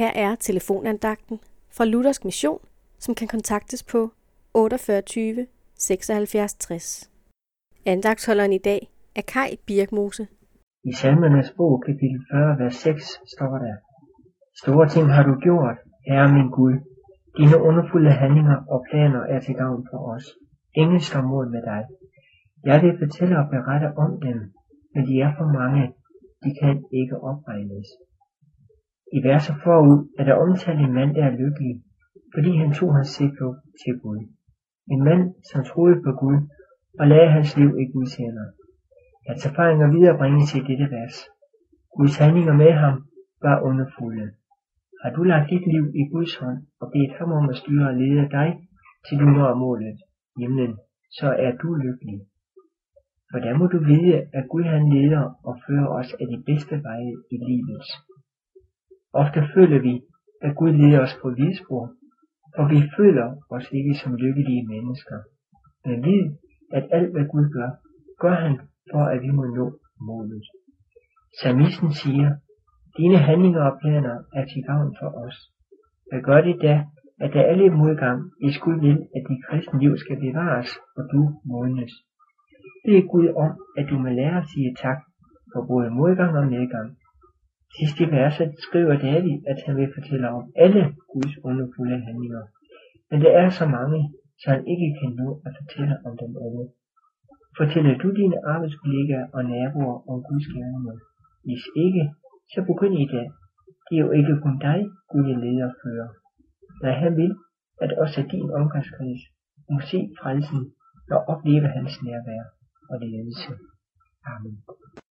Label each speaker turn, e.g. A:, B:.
A: Her er telefonandagten fra Luthersk Mission, som kan kontaktes på 48 76 60. Andagtholderen i dag er Kai Birkmose.
B: I salmernes bog, kapitel 40, vers 6, står der, Store ting har du gjort, Herre min Gud. Dine underfulde handlinger og planer er til gavn for os. Ingen står mod med dig. Jeg vil fortælle og berette om dem, men de er for mange. De kan ikke opregnes. I verset forud er der omtalt en mand, der er lykkelig, fordi han tog hans tilflugt til Gud. En mand, som troede på Gud og lagde hans liv i Guds hænder. Hans erfaringer viderebringes i dette vers. Guds handlinger med ham var underfulde. Har du lagt dit liv i Guds hånd og bedt ham om at styre og lede dig, til du når målet, himlen, så er du lykkelig. For der må du vide, at Gud han leder og fører os af de bedste veje i livet. Ofte føler vi, at Gud leder os på vildspor, for vi føler os ikke som lykkelige mennesker. Men vid, at alt hvad Gud gør, gør han for at vi må nå målet. Salmisten siger, dine handlinger og planer er til gavn for os. Hvad gør det da, at der er lidt modgang, hvis Gud vil, at dit kristne liv skal bevares, og du modnes? Det er Gud om, at du må lære at sige tak for både modgang og medgang. Sidst i verset skriver David, at han vil fortælle om alle Guds underfulde handlinger. Men der er så mange, så han ikke kan nå at fortælle om dem alle. Fortæller du dine arbejdskollegaer og naboer om Guds gerninger? Hvis ikke, så begynd i dag. Det er jo ikke kun dig, Gud leder fører. Nej, han vil, at også din omgangskreds må se frelsen og opleve hans nærvær og ledelse. Amen.